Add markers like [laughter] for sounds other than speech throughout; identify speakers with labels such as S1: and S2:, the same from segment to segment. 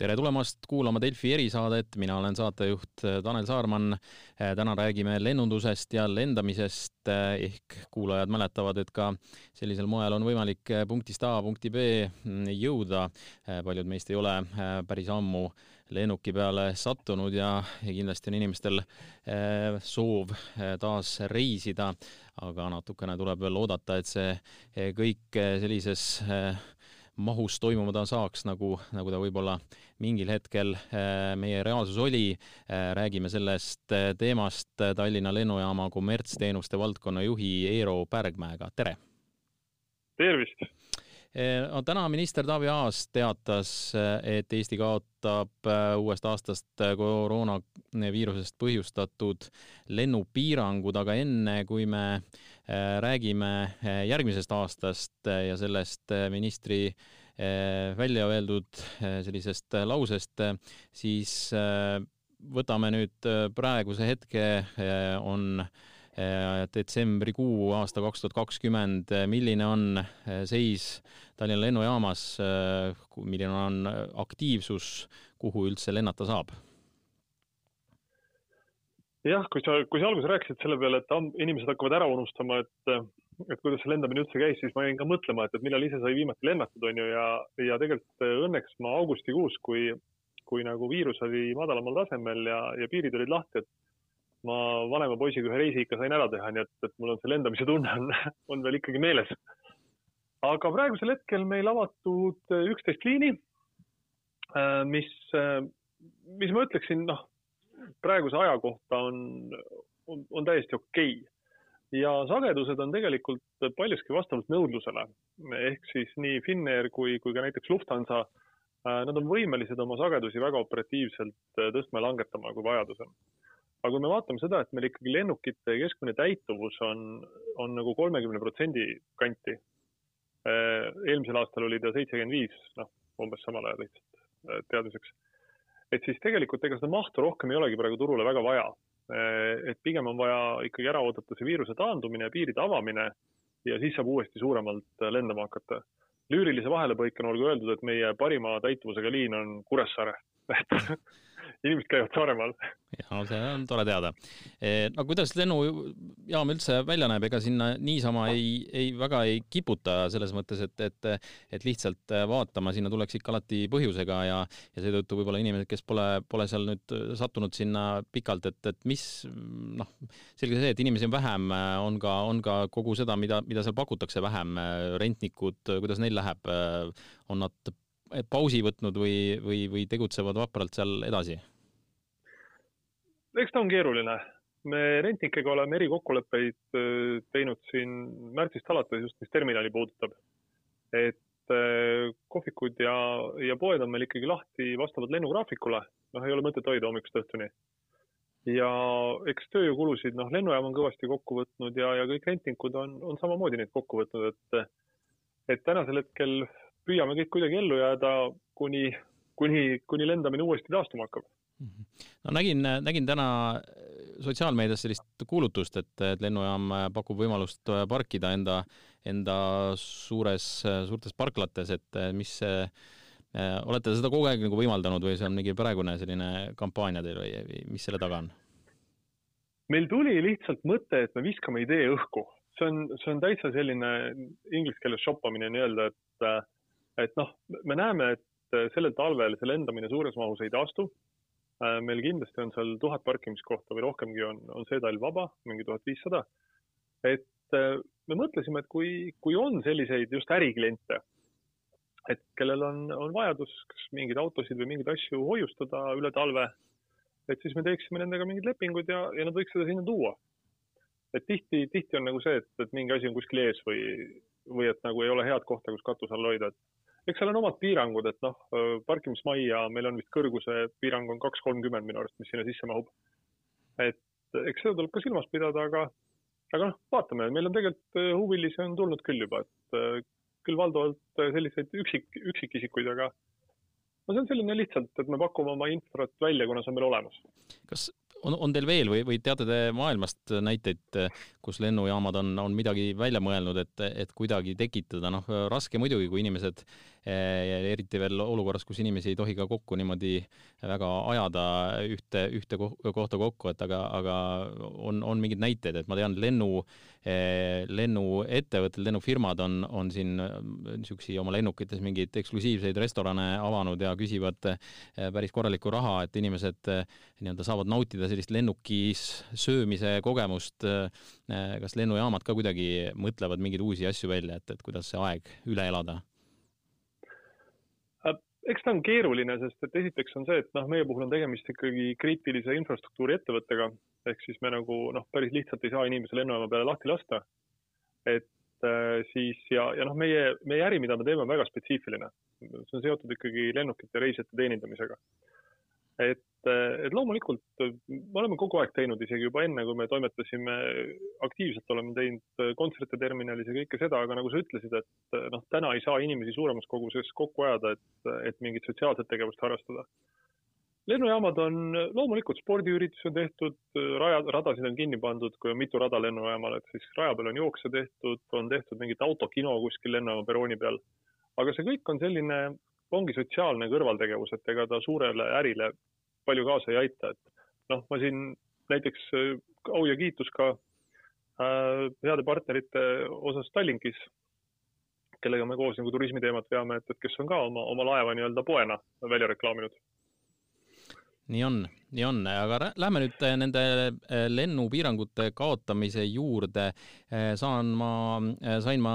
S1: tere tulemast kuulama Delfi erisaadet, mina olen saatejuht äh, Tanel Saarman. Äh, täna räägime lennundusest ja lendamisest ehk kuulajad mäletavad, et ka sellisel moel on võimalik punktist A punkti B mm, jõuda. paljud meist ei ole päris ammu lennuki peale sattunud ja, ja kindlasti on inimestel soov taas reisida, aga natukene tuleb veel oodata, et see kõik sellises mahus toimuma ta saaks, nagu, nagu ta võib-olla mingil hetkel äh, meie reaalsus oli. Äh, räägime sellest äh, teemast Tallinna lennujaama kommertsteenuste valdkonna juhi Eero Pärgmäega, tere!
S2: tervist!
S1: no täna minister Taavi Aas teatas, et Eesti kaotab uuest aastast koroonaviirusest põhjustatud lennupiirangud, aga enne, kui me räägime järgmisest aastast ja sellest ministri Eh, välja öeldud eh, sellisest eh, lausest, siis võtame nüüd praeguse hetke, on detsembrikuu aasta kaks tuhat kakskümmend, milline on seis Tallinna lennujaamas, milline on aktiivsus, kuhu üldse lennata saab?
S2: Jah, kui sa, kui sa alguses rääkisid selle peale, et inimesed hakkavad ära unustama, et et kuidas see lendamine üldse käis, siis ma jäin ka mõtlema, et, et millal ise sai viimati lennatud, on ju, ja, ja tegelikult äh, õnneks ma augustikuus, kui, kui nagu viirus oli madalamal tasemel ja, ja piirid olid lahti, et ma vanema poisiga ühe reisi ikka sain ära teha, nii et, et mul on see lendamise tunne on, [laughs] on veel ikkagi meeles. aga praegusel hetkel meil avatud äh, üksteist liini, äh, mis, mis ma ütleksin, noh, praeguse aja kohta on, on, on täiesti okei okay ja sagedused on tegelikult paljuski vastavalt nõudlusele. ehk siis nii Finnair kui, kui ka näiteks Lufthansa, äh, nad on võimelised oma sagedusi väga operatiivselt äh, tõstma ja langetama, kui vajadus on. aga kui me vaatame seda, et meil ikkagi lennukite keskmine täituvus on, on nagu kolmekümne protsendi kanti. Äh, eelmisel aastal oli ta seitsekümmend viis, noh, umbes samal ajal lihtsalt teadmiseks. Et siis tegelikult ega seda mahtu rohkem ei olegi praegu turule väga vaja et pigem on vaja ikkagi ära oodata see viiruse taandumine ja piiride avamine ja siis saab uuesti suuremalt lendama hakata. lüürilise vahelepõikena olgu öeldud, et meie parima täituvusega liin on Kuressaare [laughs] et inimesed käivad Saaremaal.
S1: ja see on tore teada. E, no kuidas lennujaam üldse välja näeb, ega sinna niisama ei, ei väga ei kiputa selles mõttes, et, et, et lihtsalt vaatama, sinna tuleks ikka alati põhjusega ja, ja seetõttu võib-olla inimesed, kes pole, pole seal nüüd sattunud sinna pikalt, et, et mis noh, selge see, et inimesi on vähem, on ka, on ka kogu seda, mida, mida seal pakutakse vähem, rentnikud, kuidas neil läheb, on nad pausi võtnud või, või, või tegutsevad vapralt seal edasi?
S2: eks ta on keeruline. me rentnikega oleme erikokkuleppeid äh, teinud siin märtsist alates just, mis terminali puudutab. et äh, kohvikud ja, ja poed on meil ikkagi lahti vastavalt lennugraafikule, noh, ei ole mõtet hoida hommikust õhtuni. ja eks tööjõukulusid, noh, lennujaam on kõvasti kokku võtnud ja, ja kõik rentnikud on, on samamoodi neid kokku võtnud, et et tänasel hetkel püüame kõik kuidagi ellu jääda, kuni, kuni, kuni lendamine uuesti taastuma hakkab
S1: no nägin, nägin täna sotsiaalmeedias sellist kuulutust, et, et lennujaam pakub võimalust parkida enda, enda suures, suurtes parklates, et mis see olete seda kogu aeg nagu võimaldanud või see on mingi praegune selline kampaania teil või, või mis selle taga on?
S2: meil tuli lihtsalt mõte, et me viskame idee õhku. see on, see on täitsa selline inglise keeles shoppamine nii-öelda, et et noh, me näeme, et äh, sellel talvel see lendamine suures mahus ei taastu. Äh, meil kindlasti on seal tuhat parkimiskohta või rohkemgi on, on see talv vaba, mingi tuhat viissada. et äh, me mõtlesime, et kui, kui on selliseid just ärikliente, et kellel on, on vajadus kas mingeid autosid või mingeid asju hoiustada üle talve, et siis me teeksime nendega mingid lepingud ja, ja nad võiks seda sinna tuua. et tihti, tihti on nagu see, et, et mingi asi on kuskil ees või, või et nagu ei ole head kohta, kus katuse all hoida, et eks seal on omad piirangud, et noh, parkimismajja meil on vist kõrguse piirang on kaks kolmkümmend minu arust, mis sinna sisse mahub. et eks seda tuleb ka silmas pidada, aga, aga noh, vaatame, meil on tegelikult huvilisi on tulnud küll juba, et küll valdavalt selliseid üksik, üksikisikuid, aga no see on selline lihtsalt, et me pakume oma infrat välja, kuna see on meil olemas.
S1: kas on, on teil veel või, või teate te maailmast näiteid, kus lennujaamad on, on midagi välja mõelnud, et, et kuidagi tekitada, noh, raske muidugi, kui inimesed eriti veel olukorras, kus inimesi ei tohi ka kokku niimoodi väga ajada ühte, ühte kohta kokku, et aga, aga on, on mingeid näiteid, et ma tean, lennu, lennuettevõtted, lennufirmad on, on siin niisuguseid oma lennukites mingeid eksklusiivseid restorane avanud ja küsivad päris korralikku raha, et inimesed nii-öelda saavad nautida sellist lennukis söömise kogemust. kas lennujaamad ka kuidagi mõtlevad mingeid uusi asju välja, et, et kuidas see aeg üle elada?
S2: Eks ta on keeruline, sest et esiteks on see, et noh, meie puhul on tegemist ikkagi kriitilise infrastruktuuri ettevõttega, ehk siis me nagu noh, päris lihtsalt ei saa inimese lennujaama peale lahti lasta. et äh, siis ja, ja noh, meie, meie äri, mida me teeme, on väga spetsiifiline. see on seotud ikkagi lennukite reisijate teenindamisega. et et, et loomulikult me oleme kogu aeg teinud, isegi juba enne, kui me toimetasime aktiivselt, oleme teinud kontserte terminalis ja kõike seda, aga nagu sa ütlesid, et noh, täna ei saa inimesi suuremas koguses kokku ajada, et, et mingit sotsiaalset tegevust harrastada. lennujaamad on, loomulikult spordiüritusi on tehtud, raja, radasid on kinni pandud, kui on mitu rada lennujaamal, et siis raja peal on jookse tehtud, on tehtud mingit autokino kuskil lennujaama perrooni peal. aga see kõik on selline ongi sotsiaalne kõrvaltegevus, et ega ta suurele ärile palju kaasa ei aita, et noh, ma siin näiteks äh, au ja kiitus ka äh, heade partnerite osas Tallinkis, kellega me koos nagu turismiteemat veame, et, et kes on ka oma, oma laeva nii-öelda poena välja reklaaminud
S1: nii on, nii on, aga lähme nüüd äh, nende äh, lennupiirangute kaotamise juurde. saan ma, sain ma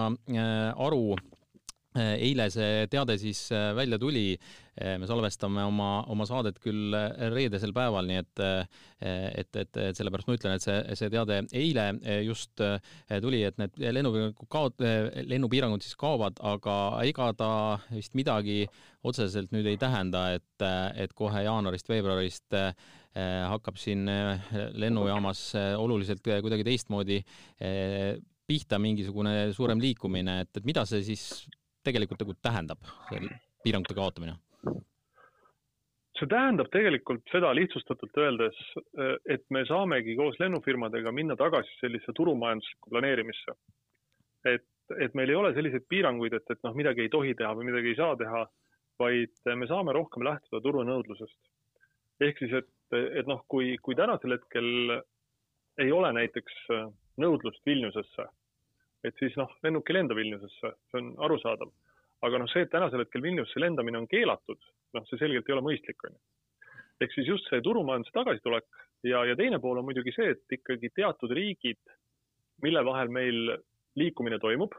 S1: aru eile see teade siis äh, välja tuli, äh, me salvestame oma, oma saadet küll reedesel päeval, nii et, et, et, et sellepärast ma ütlen, et see, see teade eile just tuli, et need lennupiirangud kaot-, lennupiirangud siis kaovad, aga ega ta vist midagi otseselt nüüd ei tähenda, et, et kohe jaanuarist-veebruarist hakkab siin lennujaamas oluliselt kuidagi teistmoodi pihta mingisugune suurem liikumine, et, et mida see siis tegelikult nagu tähendab, see piirangute kaotamine?
S2: see tähendab tegelikult seda lihtsustatult öeldes, et me saamegi koos lennufirmadega minna tagasi sellisesse turumajanduslikku planeerimisse. et, et meil ei ole selliseid piiranguid, et, et noh, midagi ei tohi teha või midagi ei saa teha, vaid me saame rohkem lähtuda turunõudlusest. ehk siis, et, et noh, kui, kui tänasel hetkel ei ole näiteks nõudlust Vilniusesse et siis noh, lennuk ei lenda Vilniusesse, see on arusaadav. aga noh, see, et tänasel hetkel Vilniusse lendamine on keelatud, noh, see selgelt ei ole mõistlik, on ju. ehk siis just see turumajanduse tagasitulek ja, ja teine pool on muidugi see, et ikkagi teatud riigid, mille vahel meil liikumine toimub,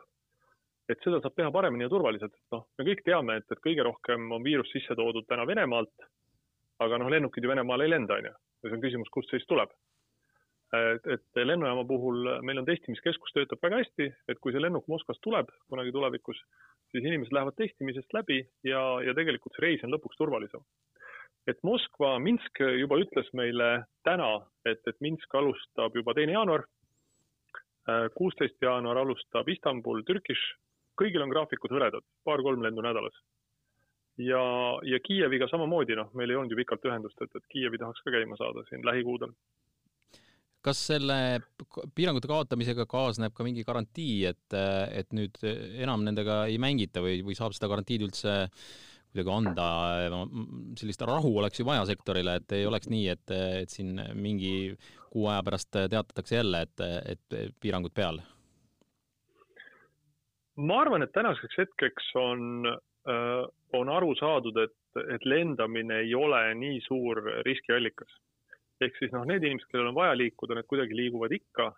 S2: et seda saab teha paremini ja turvaliselt, noh, me kõik teame, et, et kõige rohkem on viirus sisse toodud täna Venemaalt, aga noh, lennukid ju Venemaale ei lenda, on ju. ja see on küsimus, kust see siis tuleb et, et lennujaama puhul meil on testimiskeskus töötab väga hästi, et kui see lennuk Moskvast tuleb kunagi tulevikus, siis inimesed lähevad testimisest läbi ja, ja tegelikult see reis on lõpuks turvalisem. et Moskva, Minsk juba ütles meile täna, et, et Minsk alustab juba teine jaanuar, kuusteist jaanuar alustab Istanbul, Türgis, kõigil on graafikud hõredad, paar-kolm lendu nädalas. Ja, ja Kiieviga samamoodi, noh, meil ei olnud ju pikalt ühendust, et, et Kiievi tahaks ka käima saada siin lähikuudel
S1: kas selle piirangute kaotamisega kaasneb ka mingi garantii, et, et nüüd enam nendega ei mängita või, või saab seda garantiid üldse kuidagi anda, sellist rahu oleks ju vaja sektorile, et ei oleks nii, et, et siin mingi kuu aja pärast teatatakse jälle, et, et piirangud peal?
S2: ma arvan, et tänaseks hetkeks on, on aru saadud, et, et lendamine ei ole nii suur riskiallikas ehk siis noh, need inimesed, kellel on vaja liikuda, need kuidagi liiguvad ikka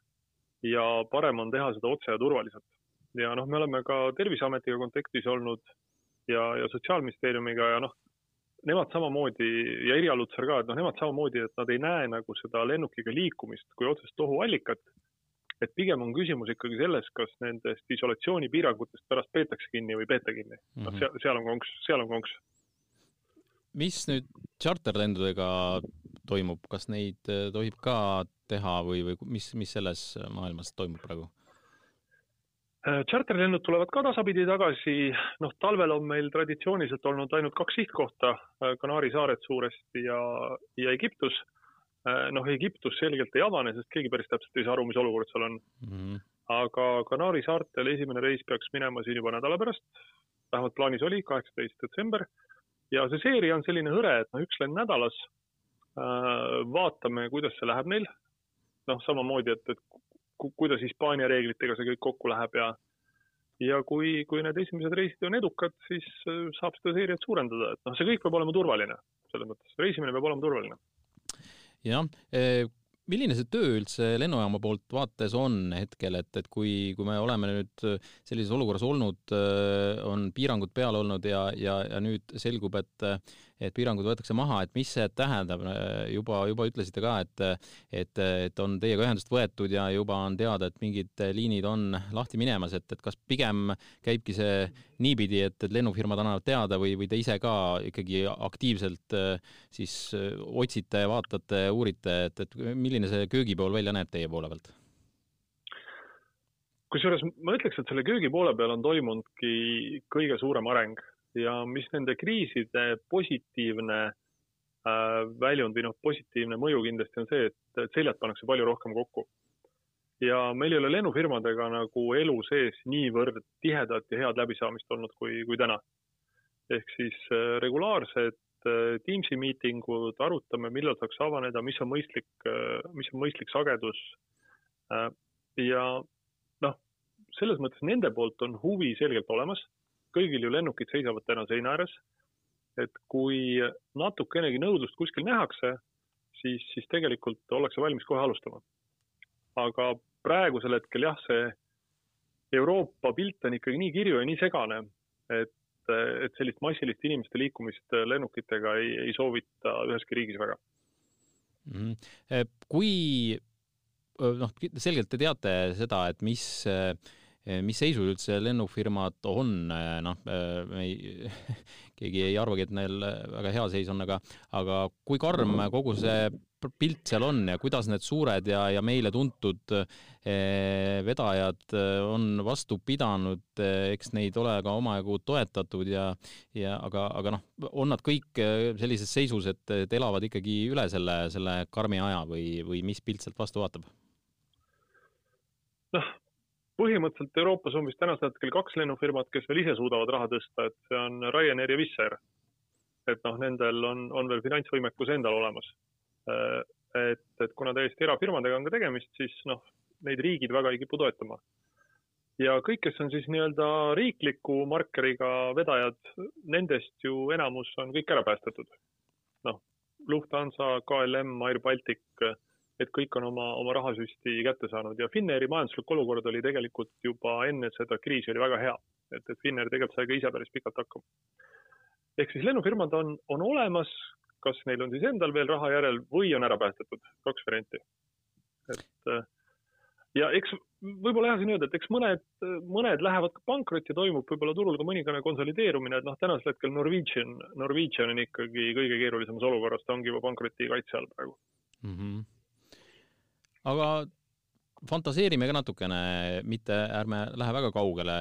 S2: ja parem on teha seda otse ja turvaliselt. ja noh, me oleme ka Terviseametiga kontaktis olnud ja, ja Sotsiaalministeeriumiga ja noh, nemad samamoodi ja Irja Lutsar ka, et noh, nemad samamoodi, et nad ei näe nagu seda lennukiga liikumist kui otsest ohuallikat. et pigem on küsimus ikkagi selles, kas nendest isolatsioonipiirangutest pärast peetakse kinni või ei peeta kinni mm. -hmm. noh, mhm. seal, seal on konks, seal on konks.
S1: mis nüüd tšarterlendudega toimub, kas neid äh, tohib ka teha või, või mis, mis selles maailmas toimub praegu?
S2: Äh, tulevad ka tasapidi tagasi, noh, talvel on meil traditsiooniliselt olnud ainult kaks sihtkohta, äh, Kanaari saared suuresti ja, ja Egiptus. noh, Egiptus selgelt ei avane, sest keegi päris täpselt ei saa aru, mis olukord seal on mm. -hmm. aga Kanaari saartel esimene reis peaks minema siin juba nädala pärast vähemalt plaanis oli, kaheksateist detsember. ja see seeria on selline hõre, et noh, üks lend nädalas. Vaatame, kuidas see läheb neil. noh, samamoodi, et, et kuidas Hispaania reeglitega see kõik kokku läheb ja ja kui, kui need esimesed reisid on edukad, siis saab seda seeriat suurendada, et noh, see kõik peab olema turvaline, selles mõttes, reisimine peab olema turvaline.
S1: jah, milline see töö üldse lennujaama poolt vaates on hetkel, et, et kui, kui me oleme nüüd sellises olukorras olnud, on piirangud peal olnud ja, ja, ja nüüd selgub, et et piirangud võetakse maha, et mis see tähendab, juba, juba ütlesite ka, et, et, et on teiega ühendust võetud ja juba on teada, et mingid liinid on lahti minemas, et, et kas pigem käibki see niipidi, et, et lennufirmad annavad teada või, või te ise ka ikkagi aktiivselt siis otsite, vaatate, uurite, et, et milline see köögipool välja näeb teie poole pealt?
S2: kusjuures ma ütleks, et selle köögi poole peal on toimunudki kõige suurem areng ja mis nende kriiside positiivne äh, väljund või noh, positiivne mõju kindlasti on see, et seljad pannakse palju rohkem kokku. ja meil ei ole lennufirmadega nagu elu sees niivõrd tihedat ja head läbisaamist olnud kui, kui täna. ehk siis äh, regulaarsed äh, Teamsi miitingud, arutame, millal saaks avaneda, mis on mõistlik, mis on mõistlik sagedus ja noh, selles mõttes nende poolt on huvi selgelt olemas kõigil ju lennukid seisavad täna seina ääres. et kui natukenegi nõudlust kuskil nähakse, siis, siis tegelikult ollakse valmis kohe alustama. aga praegusel hetkel jah, see Euroopa pilt on ikkagi nii kirju ja nii segane, et, et sellist massilist inimeste liikumist lennukitega ei, ei soovita üheski riigis väga
S1: mm. -hmm. kui noh, selgelt te teate seda, et mis äh, mis seisus üldse lennufirmad on, eh, noh, eh, me ei, [laughs] keegi ei arvagi, et neil väga hea seis on, aga, aga kui karm kogu see pilt seal on ja kuidas need suured ja, ja meile tuntud vedajad on vastu pidanud, eks neid ole ka omajagu toetatud ja, ja aga, aga noh, on nad kõik sellises seisus, et, et elavad ikkagi üle selle, selle karmi aja või, või mis pilt sealt vastu vaatab?
S2: noh põhimõtteliselt Euroopas on vist tänasel hetkel kaks lennufirmat, kes veel ise suudavad raha tõsta, et see on Ryanair ja Wizz Air. et noh, nendel on, on veel finantsvõimekus endal olemas. Äh, et, et kuna täiesti erafirmadega on ka tegemist, siis noh, neid riigid väga ei kipu toetama. ja kõik, kes on siis nii-öelda riikliku markeriga vedajad, nendest ju enamus on kõik ära päästetud. noh, Lufthansa, KLM, Air Baltic et kõik on oma, oma rahasüsti kätte saanud ja Finnairi majanduslik olukord oli tegelikult juba enne seda kriisi oli väga hea, et, et Finnair tegelikult sai ka ise päris pikalt hakkama. ehk siis lennufirmad on, on olemas, kas neil on siis endal veel raha järel või on ära päästetud, kaks varianti. et ja eks võib-olla jah, siin öelda, et eks mõned, mõned lähevad ka pankrotti, toimub võib-olla turul ka mõningane konsolideerumine, et noh, tänasel hetkel Norwegian, Norwegian on ikkagi kõige keerulisemas olukorras, ta ongi juba pankroti kaitse all praegu mm. -hmm
S1: aga fantaseerime ka natukene, mitte ärme lähe väga kaugele.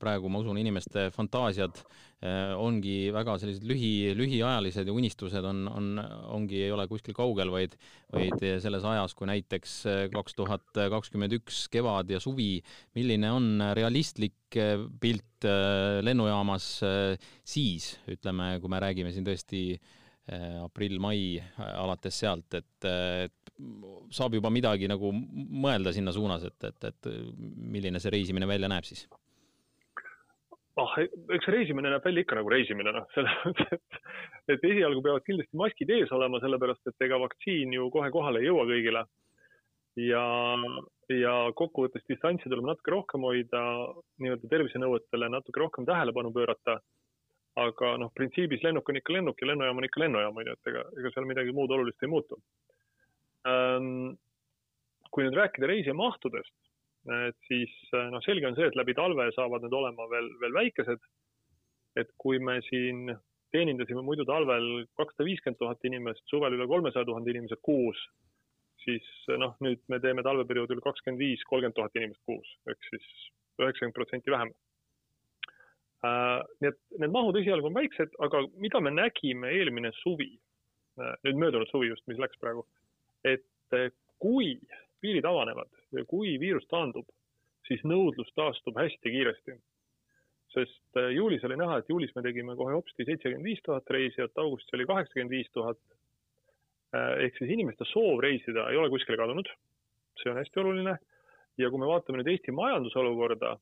S1: praegu ma usun, inimeste fantaasiad eh, ongi väga sellised lühi, lühiajalised ja unistused on, on, ongi, ei ole kuskil kaugel, vaid, vaid selles ajas, kui näiteks kaks tuhat kakskümmend üks kevad ja suvi, milline on realistlik pilt eh, lennujaamas eh, siis, ütleme, kui me räägime siin tõesti aprill-mai alates sealt, et, et saab juba midagi nagu mõelda sinna suunas, et, et, et milline see reisimine välja näeb siis?
S2: ah, eks reisimine näeb välja ikka nagu reisimine, noh, selles mõttes, et, et esialgu peavad kindlasti maskid ees olema, sellepärast et ega vaktsiin ju kohe kohale ei jõua kõigile. ja, ja kokkuvõttes distantsi tuleb natuke rohkem hoida, nii-öelda tervisenõuetele natuke rohkem tähelepanu pöörata. Aga noh, printsiibis lennuk on ikka lennuk ja lennujaam on ikka lennujaam, on ju, et ega, ega seal midagi muud olulist ei muutu Ehm, kui nüüd rääkida reisimahtudest, et siis eh, noh, selge on see, et läbi talve saavad need olema veel, veel väikesed. et kui me siin teenindasime muidu talvel kakssada viiskümmend tuhat inimest, suvel üle kolmesaja tuhande inimese kuus, siis noh, nüüd me teeme talveperioodil kakskümmend viis, kolmkümmend tuhat inimest kuus, ehk siis üheksakümmend protsenti vähem. Nii et need mahud esialgu on väiksed, aga mida me nägime eelmine suvi uh,, nüüd möödunud suvi just, mis läks praegu et eh, kui piirid avanevad ja kui viirus taandub, siis nõudlus taastub hästi kiiresti. sest juulis oli näha, et juulis me tegime kohe hopsti seitsekümmend viis tuhat reisijat, augustis oli kaheksakümmend viis tuhat. ehk siis inimeste soov reisida ei ole kuskile kadunud. see on hästi oluline. ja kui me vaatame nüüd Eesti majandusolukorda,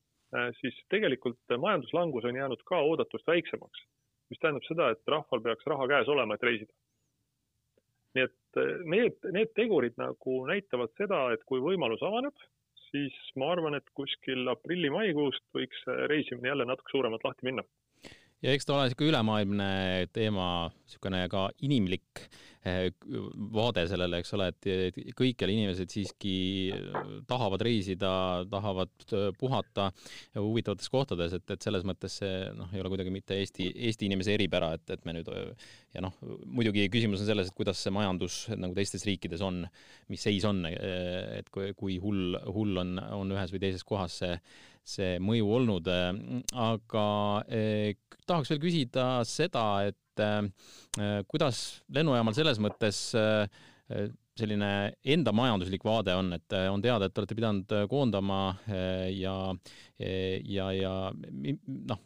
S2: siis tegelikult majanduslangus on jäänud ka oodatust väiksemaks, mis tähendab seda, et rahval peaks raha käes olema, et reisida. Nii et eh, need, need tegurid nagu näitavad seda, et kui võimalus avaneb, siis ma arvan, et kuskil aprilli-maikuust võiks reisimine jälle natuke suuremalt lahti minna
S1: ja eks ta ole niisugune ülemaailmne teema, niisugune ka inimlik eh, vaade sellele, eks ole, et kõikjal inimesed siiski tahavad reisida, tahavad eh, puhata huvitavates kohtades, et, et selles mõttes see noh, ei ole kuidagi mitte Eesti, Eesti inimese eripära, et, et me nüüd ja noh, muidugi küsimus on selles, et kuidas see majandus nagu teistes riikides on, mis seis on, eh, et kui, kui hull, hull on, on ühes või teises kohas see see mõju olnud. aga eh, tahaks veel küsida seda, et eh, kuidas lennujaamal selles mõttes selline enda majanduslik vaade on, et on teada, et te olete pidanud koondama ja, ja, ja noh,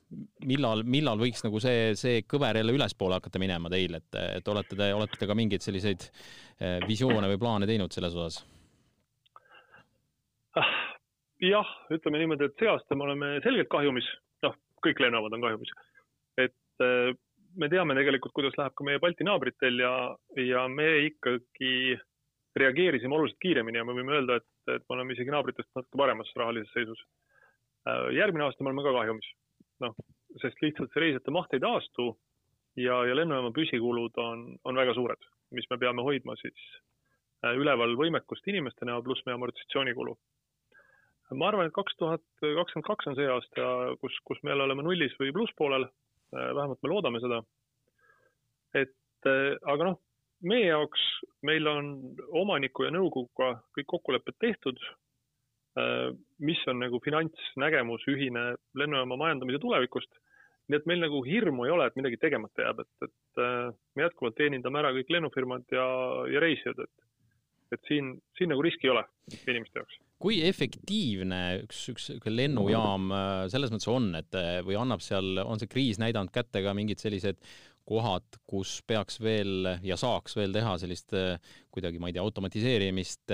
S1: millal, millal võiks nagu see, see kõver jälle ülespoole hakata minema teil, et, et olete te, olete te ka mingeid selliseid visioone või plaane teinud selles osas?
S2: Ah, jah, ütleme niimoodi, et see aasta me oleme selgelt kahjumis, noh, kõik lennujaamad on kahjumis. et äh, me teame tegelikult, kuidas läheb ka meie Balti naabritel ja, ja me ikkagi reageerisime oluliselt kiiremini ja me võime öelda, et, et me oleme isegi naabritest natuke paremas rahalises seisus. Äh, järgmine aasta me oleme ka kahjumis, noh, sest lihtsalt see reisijate maht ei taastu ja, ja lennujaama püsikulud on, on väga suured, mis me peame hoidma siis äh, üleval võimekust inimeste näol, pluss meie amortisatsioonikulu ma arvan, et kaks tuhat kakskümmend kaks on see aasta, kus, kus me jälle oleme nullis või plusspoolel. vähemalt me loodame seda. et aga noh, meie jaoks, meil on omaniku ja nõukoguga kõik kokkulepped tehtud. mis on nagu finantsnägemus ühine lennujaama majandamise tulevikust. nii et meil nagu hirmu ei ole, et midagi tegemata jääb, et, et me jätkuvalt teenindame ära kõik lennufirmad ja, ja reisijad, et, et siin, siin nagu riski ei ole inimeste jaoks
S1: kui efektiivne üks, üks lennujaam äh, selles mõttes on, et äh, või annab seal, on see kriis näidanud kätte ka mingid sellised kohad, kus peaks veel ja saaks veel teha sellist äh, kuidagi, ma ei tea, automatiseerimist,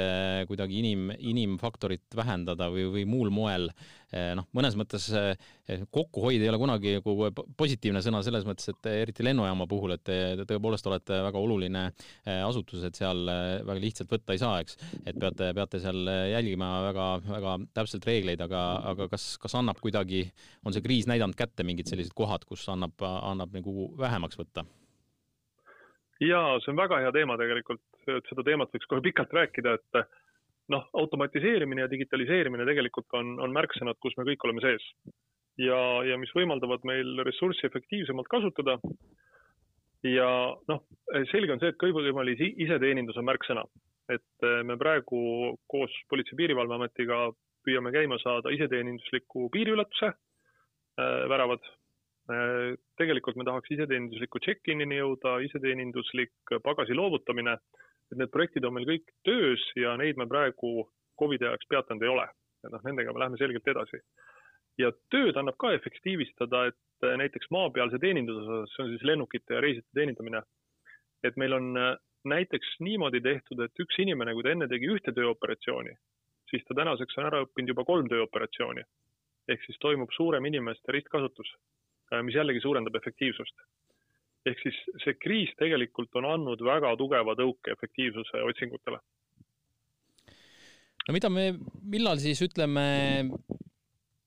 S1: kuidagi inim, inimfaktorit vähendada või, või muul moel. noh, mõnes mõttes kokkuhoid ei ole kunagi nagu positiivne sõna selles mõttes, et eriti lennujaama puhul, et te tõepoolest olete väga oluline asutus, et seal väga lihtsalt võtta ei saa, eks. et peate, peate seal jälgima väga-väga täpselt reegleid, aga, aga kas, kas annab kuidagi, on see kriis näidanud kätte mingid sellised kohad, kus annab, annab nagu vähemaks võtta?
S2: ja see on väga hea teema tegelikult, et seda teemat võiks kohe pikalt rääkida, et noh, automatiseerimine ja digitaliseerimine tegelikult on, on märksõnad, kus me kõik oleme sees. ja, ja mis võimaldavad meil ressurssi efektiivsemalt kasutada. ja noh, selge on see, et kõigivõimalise iseteenindus on märksõna, et me praegu koos Politsei- ja Piirivalveametiga püüame käima saada iseteenindusliku piiriületuse äh, väravad tegelikult me tahaks iseteenindusliku check-in'ini jõuda, iseteeninduslik pagasi loovutamine. Et need projektid on meil kõik töös ja neid me praegu Covidi ajaks peatanud ei ole. et noh, nendega me läheme selgelt edasi. ja tööd annab ka efektiivistada, et näiteks maapealse teeninduse osas, see on siis lennukite ja reisijate teenindamine. et meil on näiteks niimoodi tehtud, et üks inimene, kui ta enne tegi ühte tööoperatsiooni, siis ta tänaseks on ära õppinud juba kolm tööoperatsiooni. ehk siis toimub suurem inimeste ristkasutus Äh, mis jällegi suurendab efektiivsust. Ehk siis see kriis tegelikult on andnud väga tugeva tõuke efektiivsuse otsingutele.
S1: no mida me, millal siis ütleme,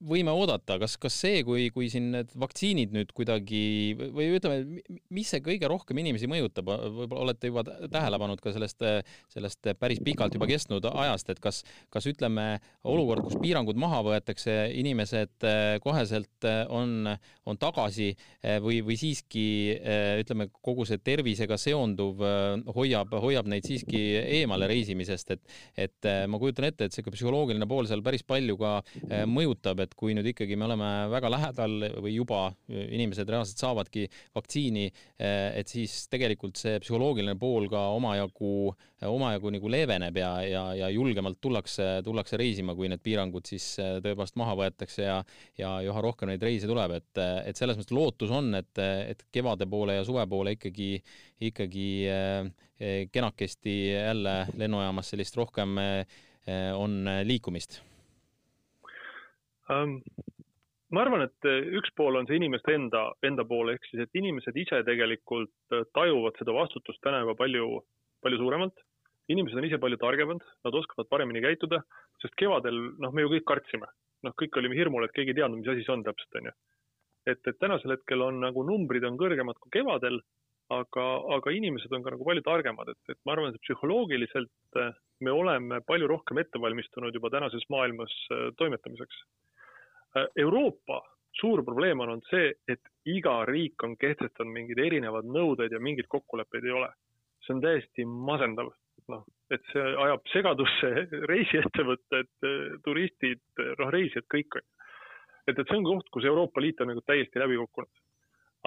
S1: võime oodata, kas, kas see, kui, kui siin need vaktsiinid nüüd kuidagi või ütleme, mis see kõige rohkem inimesi mõjutab, võib-olla olete juba tähele pannud ka sellest, sellest päris pikalt juba kestnud ajast, et kas, kas ütleme, olukord, kus piirangud maha võetakse, inimesed koheselt on, on tagasi või, või siiski ütleme, kogu see tervisega seonduv hoiab, hoiab neid siiski eemale reisimisest, et, et ma kujutan ette, et see psühholoogiline pool seal päris palju ka mõjutab, et kui nüüd ikkagi me oleme väga lähedal või juba inimesed reaalselt saavadki vaktsiini, et siis tegelikult see psühholoogiline pool ka omajagu, omajagu nagu leeveneb ja, ja, ja julgemalt tullakse, tullakse reisima, kui need piirangud siis tõepoolest maha võetakse ja, ja üha rohkem neid reise tuleb, et, et selles mõttes lootus on, et, et kevade poole ja suve poole ikkagi, ikkagi kenakesti jälle lennujaamas sellist rohkem on liikumist
S2: um,? ma arvan, et eh, üks pool on see inimeste enda, enda pool, ehk siis, et inimesed ise tegelikult eh, tajuvad seda vastutust täna juba palju, palju suuremalt. inimesed on ise palju targemad, nad oskavad paremini käituda, sest kevadel, noh, me ju kõik kartsime, noh, kõik olime hirmul, et keegi ei teadnud, mis asi see on täpselt, onju. et, et tänasel hetkel on nagu numbrid on kõrgemad kui kevadel, aga, aga inimesed on ka nagu palju targemad, et, et ma arvan, et psühholoogiliselt eh, me oleme palju rohkem ette valmistunud juba tänases maailmas toimetamiseks Euroopa suur probleem on olnud see, et iga riik on kehtestanud mingeid erinevad nõudeid ja mingeid kokkuleppeid ei ole. see on täiesti masendav, noh, et see ajab segadusse [laughs] reisiettevõtted, turistid, noh, reisijad, kõik. et, et see on koht, kus Euroopa Liit on nagu täiesti läbi kukkunud.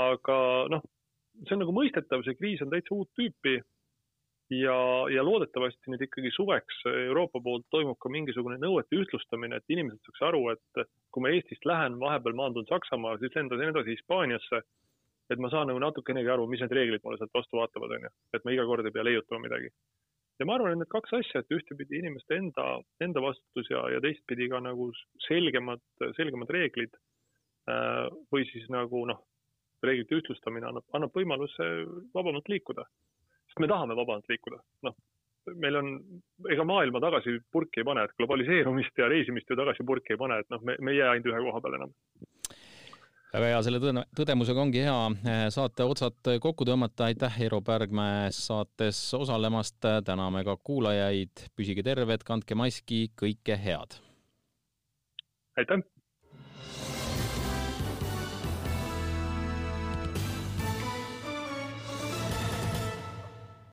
S2: aga noh, see on nagu mõistetav, see kriis on täitsa uut tüüpi ja, ja loodetavasti nüüd ikkagi suveks Euroopa poolt toimub ka mingisugune nõuete ühtlustamine, et inimesed saaks aru, et kui ma Eestist lähen, vahepeal maandun Saksamaale, siis lendan edasi Hispaaniasse, et ma saan nagu natukenegi aru, mis need reeglid mulle sealt vastu vaatavad, onju, et ma iga kord ei pea leiutama midagi. ja ma arvan, et need kaks asja, et ühtepidi inimeste enda, enda vastutus ja, ja teistpidi ka nagu selgemad, selgemad reeglid äh, või siis nagu noh, reeglite ühtlustamine annab, annab võimaluse vabamalt liikuda sest me tahame vabalt liikuda, noh, meil on, ega maailma tagasi purki ei pane, et globaliseerumist ja reisimist ju tagasi purki ei pane, et noh, me, me ei jää ainult ühe koha peale enam.
S1: Väga hea, selle tõde, tõdemusega ongi hea eh, saate otsad kokku tõmmata, aitäh, Eero Pärgmäe saates osalemast, täname ka kuulajaid, püsige terved, kandke maski, kõike head!
S2: aitäh!